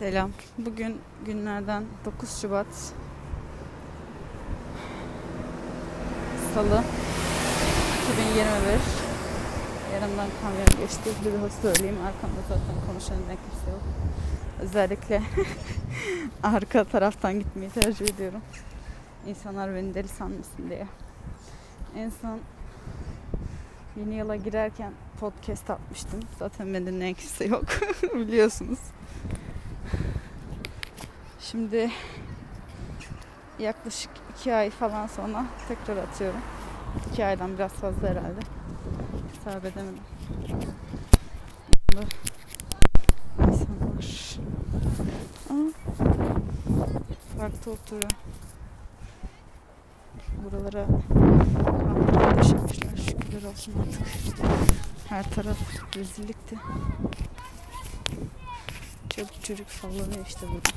Selam. Bugün günlerden 9 Şubat. Salı 2021. Yanımdan kamyon geçti. Bir daha söyleyeyim. Arkamda zaten konuşan ne kimse yok. Özellikle arka taraftan gitmeyi tercih ediyorum. İnsanlar beni deli sanmasın diye. En son yeni yıla girerken podcast atmıştım. Zaten beni dinleyen kimse yok. Biliyorsunuz. Şimdi yaklaşık iki ay falan sonra tekrar atıyorum. İki aydan biraz fazla herhalde. Hesap edemedim. Burada insanlar. Aa, parkta oturuyor. Buralara kaldırım döşemişler. Şükürler olsun artık. Her taraf rezillikti. Çocuk çocuk sallanıyor işte burada.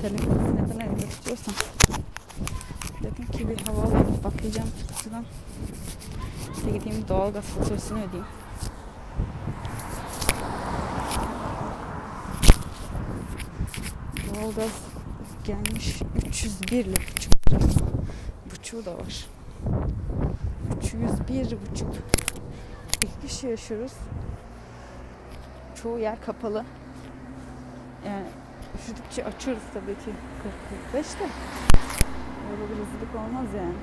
Telefonu neden evde tutuyorsam dedim ki bir hava alayım bakacağım kutudan. İşte gideyim doğalgaz faturasını ödeyeyim. Doğalgaz gelmiş 301 lira buçuk lira. Buçuğu da var. 301 buçuk. İki kişi yaşıyoruz. Çoğu yer kapalı. Yani üşüdükçe açıyoruz tabii ki 40-45 de. Öyle bir rezillik olmaz yani.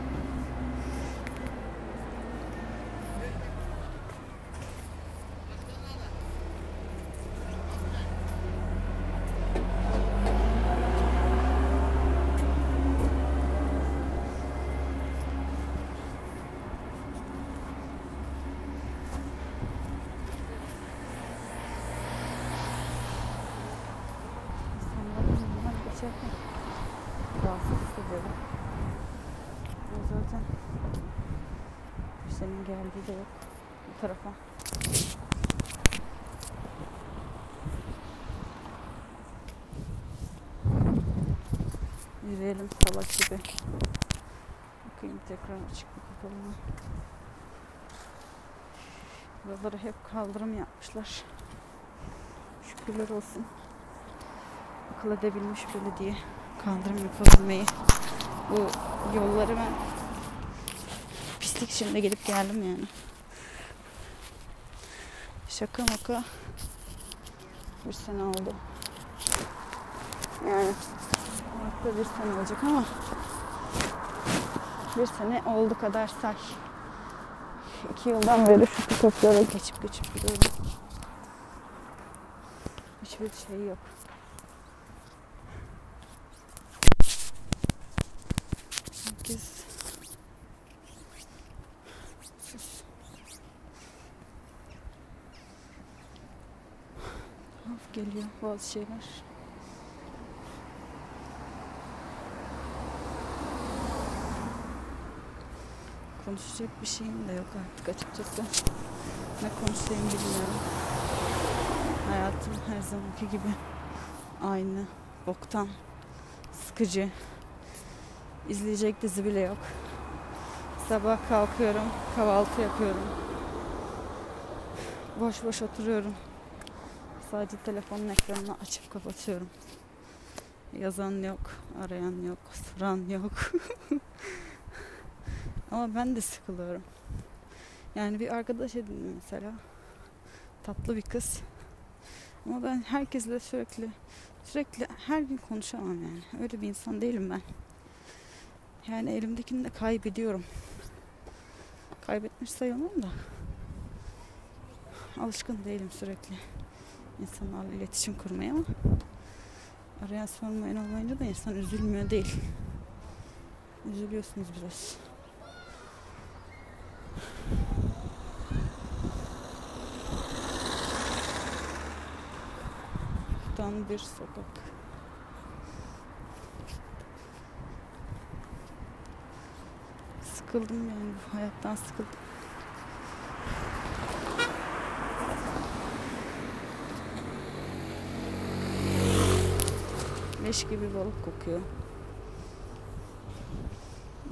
Geldiği de yok bu tarafa. Yürüyelim salak gibi. Bakayım tekrar açık mı kapalı mı? Buraları hep kaldırım yapmışlar. Şükürler olsun akıl edebilmiş belediye kaldırım yapabilmeyi. Bu yolları ben pislik içinde gelip geldim yani. Şaka maka bir sene oldu. Yani hatta bir sene olacak ama bir sene oldu kadar say. İki yıldan beri şu sokaklara geçip geçip gidiyorum. Hiçbir şey yok. Herkes sus. Tuhaf geliyor bazı şeyler. Konuşacak bir şeyim de yok artık açıkçası. Ne konuşayım bilmiyorum. Hayatım her zamanki gibi aynı, boktan, sıkıcı. İzleyecek dizi bile yok. Sabah kalkıyorum, kahvaltı yapıyorum. Boş boş oturuyorum. Sadece telefonun ekranını açıp kapatıyorum. Yazan yok, arayan yok, soran yok. Ama ben de sıkılıyorum. Yani bir arkadaş edindim mesela. Tatlı bir kız. Ama ben herkesle sürekli sürekli her gün konuşamam yani. Öyle bir insan değilim ben. Yani elimdekini de kaybediyorum. Kaybetmiş sayılmam da. Alışkın değilim sürekli insanlarla iletişim kurmaya ama arayan sormayan olmayınca da insan üzülmüyor değil. Üzülüyorsunuz biraz. Buradan bir sokak. Sıkıldım yani bu hayattan sıkıldım. Leş gibi balık kokuyor.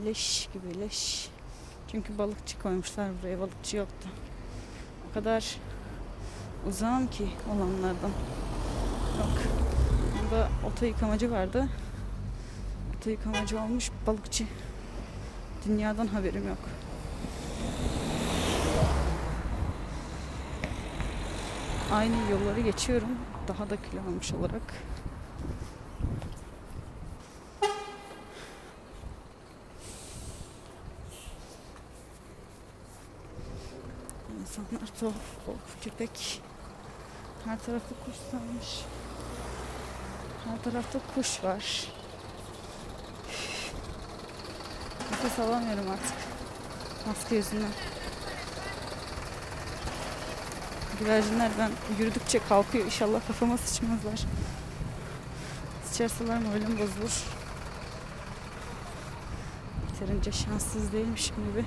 Leş gibi leş. Çünkü balıkçı koymuşlar buraya. Balıkçı yoktu. O kadar uzağım ki olanlardan. Yok. Burada oto yıkamacı vardı. Oto yıkamacı olmuş balıkçı. Dünyadan haberim yok. Aynı yolları geçiyorum. Daha da kilo almış olarak. İnsanlar tuhaf, of köpek. Her tarafta kuş sarmış. Her tarafta kuş var. Nefes alamıyorum artık. Maske yüzünden. Güvercinler ben yürüdükçe kalkıyor. İnşallah kafama sıçmazlar. Sıçarsalar moralim bozulur. Yeterince şanssız değilmişim gibi.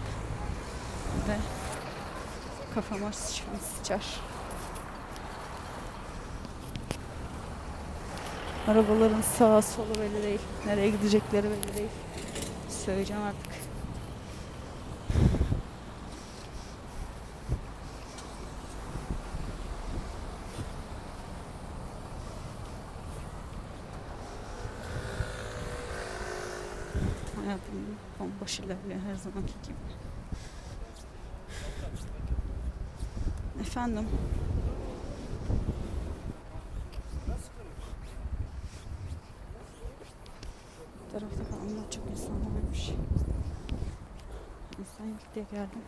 Ve kafama sıçar. Arabaların sağa solu belli değil. Nereye gidecekleri belli değil. Söyleyeceğim artık. Hayatım bomboş ilerliyor her zamanki gibi. Efendim. Bu tarafta falan çok insan varmış. İnsan yok diye geldim.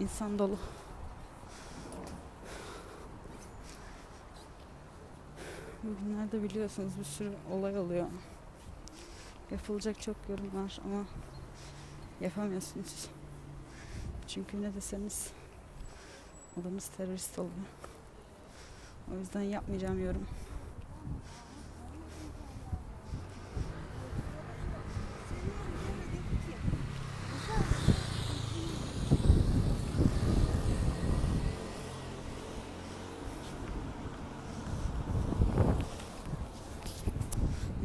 İnsan dolu. Bugünlerde biliyorsunuz bir sürü olay oluyor. Yapılacak çok yorum var ama yapamıyorsunuz. Çünkü ne deseniz olanız terörist oluyor. O yüzden yapmayacağım yorum.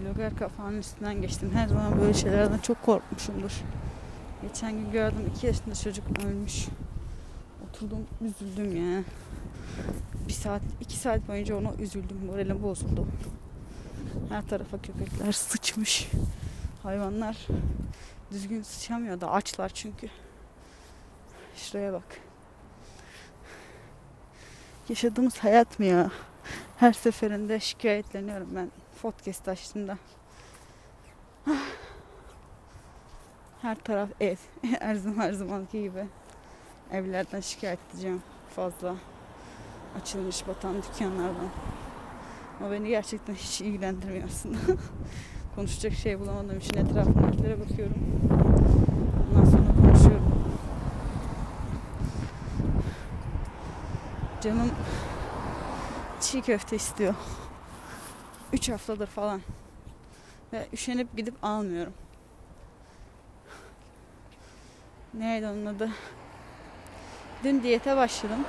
Logar kafanın üstünden geçtim. Her zaman böyle şeylerden çok korkmuşumdur. Geçen gün gördüm iki yaşında çocuk ölmüş. Oturdum üzüldüm ya. Bir saat, iki saat boyunca ona üzüldüm. Moralim bozuldu. Her tarafa köpekler sıçmış. Hayvanlar düzgün sıçamıyor da açlar çünkü. Şuraya bak. Yaşadığımız hayat mı ya? Her seferinde şikayetleniyorum ben podcast açtığımda. Her taraf ev. Her zaman her zamanki gibi. Evlerden şikayet edeceğim fazla. Açılmış batan dükkanlardan. Ama beni gerçekten hiç ilgilendirmiyor aslında. Konuşacak şey bulamadığım için etrafımdakilere bakıyorum. Ondan sonra konuşuyorum. Canım çiğ köfte istiyor. 3 haftadır falan. Ve üşenip gidip almıyorum. Neydi onun adı? Dün diyete başladım.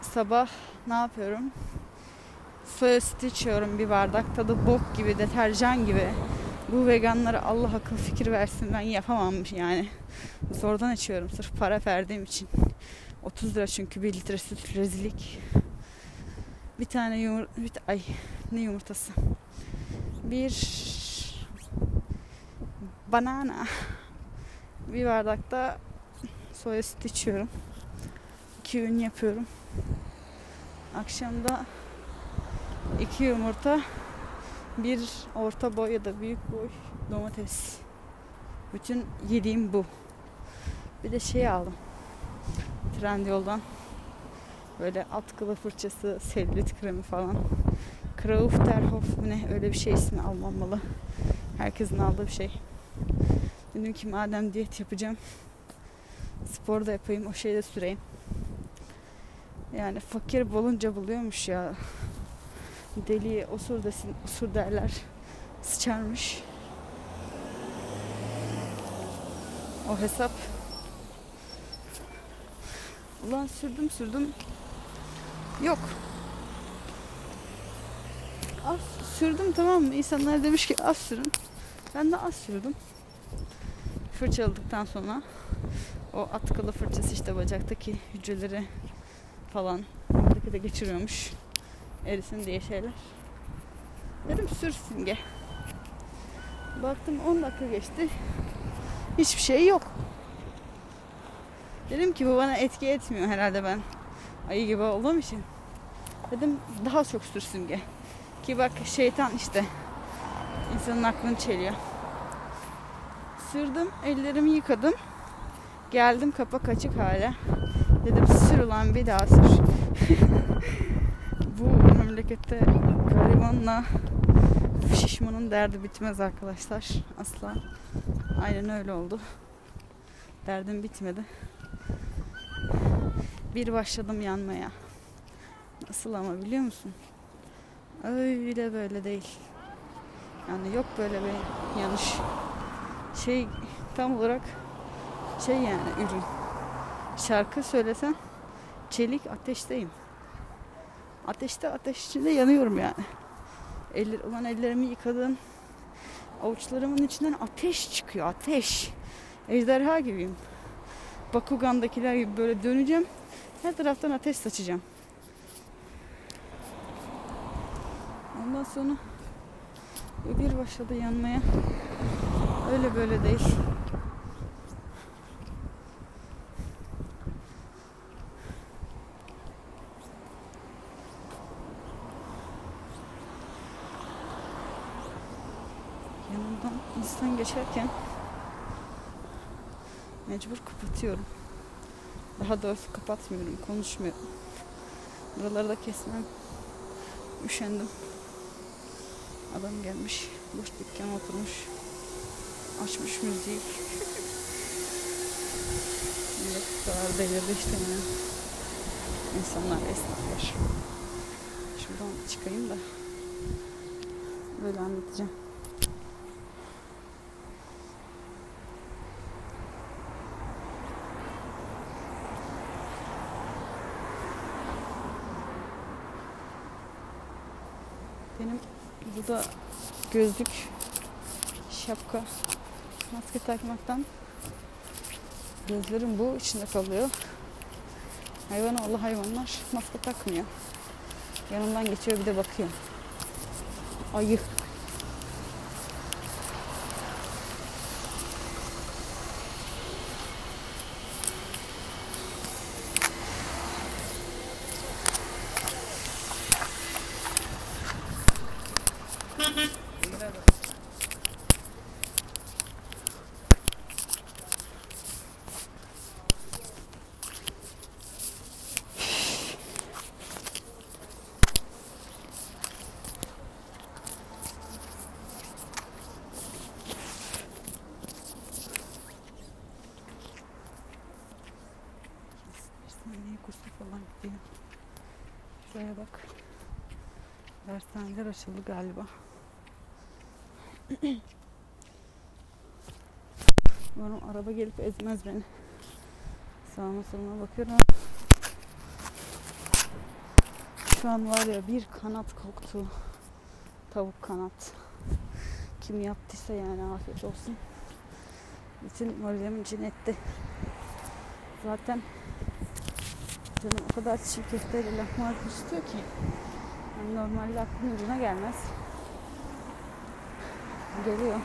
Sabah ne yapıyorum? Soya sütü içiyorum bir bardak. Tadı bok gibi, deterjan gibi. Bu veganlara Allah akıl fikir versin. Ben yapamam yani. Zordan içiyorum sırf para verdiğim için. 30 lira çünkü bir litre süt rezillik. Bir tane yumurta, bir, ay ne yumurtası? Bir banana. Bir bardakta soya sütü içiyorum. İki ün yapıyorum. Akşamda iki yumurta, bir orta boy ya da büyük boy domates. Bütün yediğim bu. Bir de şey aldım. Trendyol'dan böyle atkılı fırçası, selülit kremi falan. Kraufterhof mu ne öyle bir şey ismi almamalı. Herkesin aldığı bir şey. Dedim ki madem diyet yapacağım spor da yapayım o şeyi de süreyim. Yani fakir bulunca buluyormuş ya. Deliye osur desin, osur derler. Sıçarmış. O hesap. Ulan sürdüm sürdüm. Yok. Az sürdüm tamam mı? İnsanlar demiş ki az sürün. Ben de az sürdüm. Fırçaladıktan sonra o atkılı fırçası işte bacaktaki hücreleri falan harekete geçiriyormuş. Erisin diye şeyler. Dedim sür simge. Baktım 10 dakika geçti. Hiçbir şey yok. Dedim ki bu bana etki etmiyor herhalde ben ayı gibi olduğum için. Dedim daha çok sür simge. Ki bak şeytan işte insanın aklını çeliyor. Sürdüm, ellerimi yıkadım. Geldim kapak açık hala. Dedim sür ulan bir daha sür. Bu memlekette garibanla şişmanın derdi bitmez arkadaşlar. Asla. Aynen öyle oldu. Derdim bitmedi. Bir başladım yanmaya. Nasıl ama biliyor musun? Öyle böyle değil. Yani yok böyle bir yanlış. Şey tam olarak şey yani ürün. Şarkı söylesen çelik ateşteyim. Ateşte ateş içinde yanıyorum yani. Eller, ulan ellerimi yıkadım. Avuçlarımın içinden ateş çıkıyor ateş. Ejderha gibiyim. Bakugan'dakiler gibi böyle döneceğim. Her taraftan ateş saçacağım. Ondan sonra bir başladı yanmaya. Öyle böyle değil. Yanımdan insan geçerken mecbur kapatıyorum. Daha doğrusu kapatmıyorum, konuşmuyorum. Buraları da kesmem. Üşendim. Adam gelmiş, boş dükkana oturmuş. Açmış müziği. Millet bu kadar delirdi işte yani. İnsanlar, esnaflar. Şuradan çıkayım da böyle anlatacağım. Benim burada gözlük, şapka, maske takmaktan gözlerim bu içinde kalıyor. Hayvan oğlu hayvanlar maske takmıyor. Yanımdan geçiyor bir de bakıyor. Ayı. Hastaneye kursu falan gidiyor. Şuraya bak. Dershaneler açıldı galiba. Umarım araba gelip ezmez beni. Sağıma soluma bakıyorum. Şu an var ya bir kanat koktu. Tavuk kanat. Kim yaptıysa yani afiyet olsun. Bütün moralimin için etti. Zaten canım o kadar çiğ köfteyle lahmacun istiyor ki. Yani normalde aklın ucuna gelmez. Geliyor.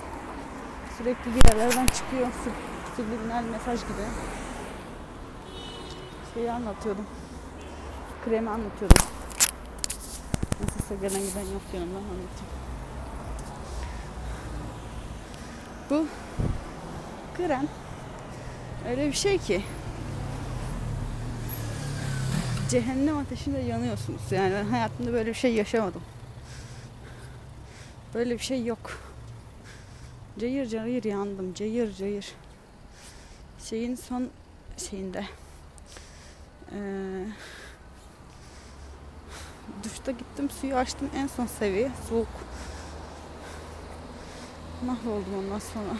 Sürekli bir yerlerden çıkıyor. Sub- Subliminal mesaj gibi. Şeyi anlatıyordum. Kremi anlatıyordum. Nasılsa gelen giden yok yanımdan anlatayım. Bu krem öyle bir şey ki cehennem ateşinde yanıyorsunuz. Yani ben hayatımda böyle bir şey yaşamadım. Böyle bir şey yok. Cayır cayır yandım. Cayır cayır. Şeyin son şeyinde. Ee, duşta gittim suyu açtım en son seviye soğuk. Mahvoldum ondan sonra.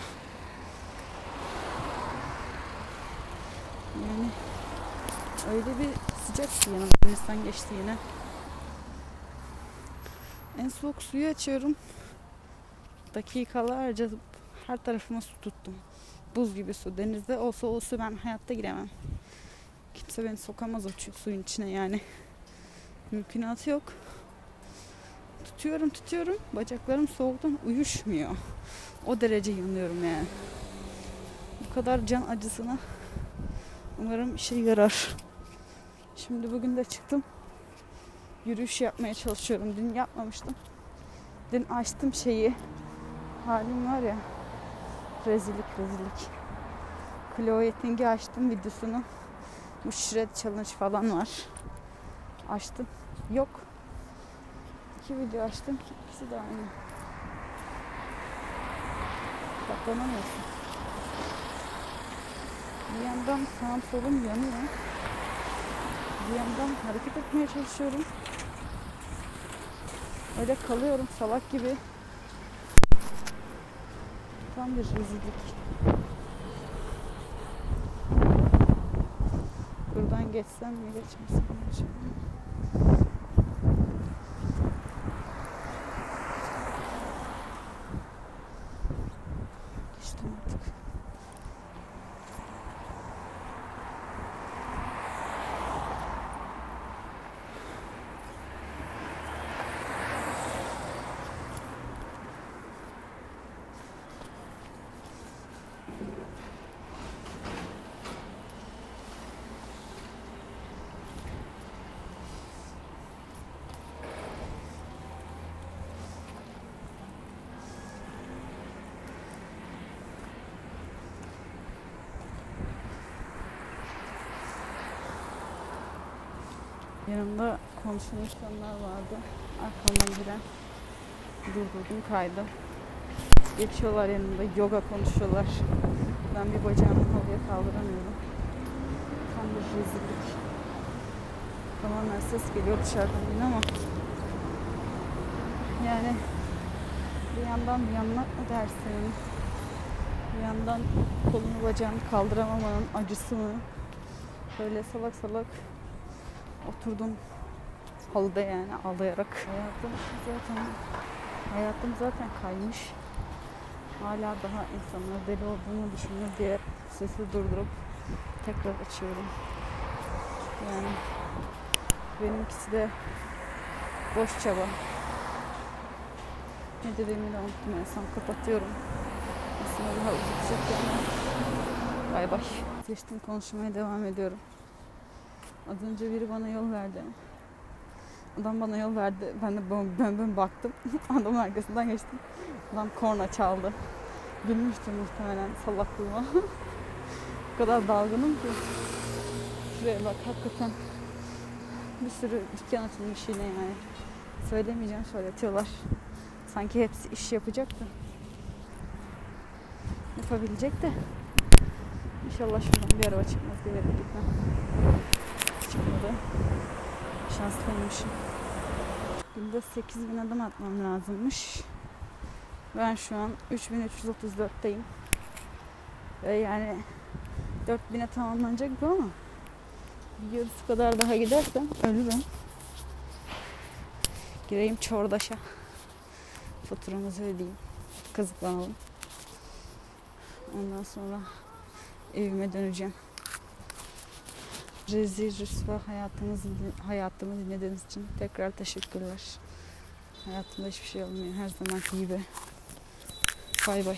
Yani öyle bir sıcak ki yanımdan insan geçti yine. En soğuk suyu açıyorum. Dakikalarca her tarafıma su tuttum. Buz gibi su. Denizde olsa o su ben hayatta giremem. Kimse beni sokamaz o suyun içine yani. Mümkünatı yok. Tutuyorum tutuyorum. Bacaklarım soğuktan uyuşmuyor. O derece yanıyorum yani. Bu kadar can acısına umarım işe yarar. Şimdi bugün de çıktım. Yürüyüş yapmaya çalışıyorum. Dün yapmamıştım. Dün açtım şeyi. Halim var ya. Rezillik rezillik. Chloe Ting'i açtım videosunu. Bu shred challenge falan var. Açtım. Yok. İki video açtım. İkisi de aynı. Saklanamıyorsun. Bir yandan sağım solum yanıyor. Bir yandan hareket etmeye çalışıyorum. Öyle kalıyorum salak gibi. Tam bir rezillik. Buradan geçsem mi geçmesem mi acaba? Geçtim artık. Yanımda konuşan insanlar vardı. Arkamdan giren durdurdum kaydı. Geçiyorlar yanımda yoga konuşuyorlar. Ben bir bacağımı halıya kaldıramıyorum. Tam bir rezillik. Tamamen ses geliyor dışarıdan yine ama yani bir yandan bir yandan mı dersin? Bir yandan kolunu bacağını kaldıramamanın acısını böyle salak salak oturdum halıda yani ağlayarak. Hayatım zaten hayatım zaten kaymış. Hala daha insanlar deli olduğunu düşünüyor diye sesi durdurup tekrar açıyorum. Yani benimkisi de boş çaba. Ne dediğimi de unuttum son kapatıyorum. Aslında daha uzatacak yani. Bay bay. Seçtim konuşmaya devam ediyorum. Az önce biri bana yol verdi. Adam bana yol verdi. Ben de ben, ben baktım. Adamın arkasından geçtim. Adam korna çaldı. Gülmüştü muhtemelen salaklığıma. o kadar dalgınım ki. Şuraya bak hakikaten bir sürü dükkan açılmış yine yani. Söylemeyeceğim söyletiyorlar. Sanki hepsi iş yapacak da. Yapabilecek de. İnşallah şuradan bir araba çıkmaz diye gitmem çıkmadı. Şanslıymışım. Günde 8000 adım atmam lazımmış. Ben şu an 3334'teyim. Ve yani 4000'e tamamlanacak bu ama bir yarısı kadar daha gidersem ölürüm. Gireyim Çordaş'a. Faturamızı ödeyeyim. Kazıklanalım. Ondan sonra evime döneceğim rezil rüsva hayatımızı, hayatımı dinlediğiniz için tekrar teşekkürler. Hayatımda hiçbir şey olmuyor her zamanki gibi. Bay bay.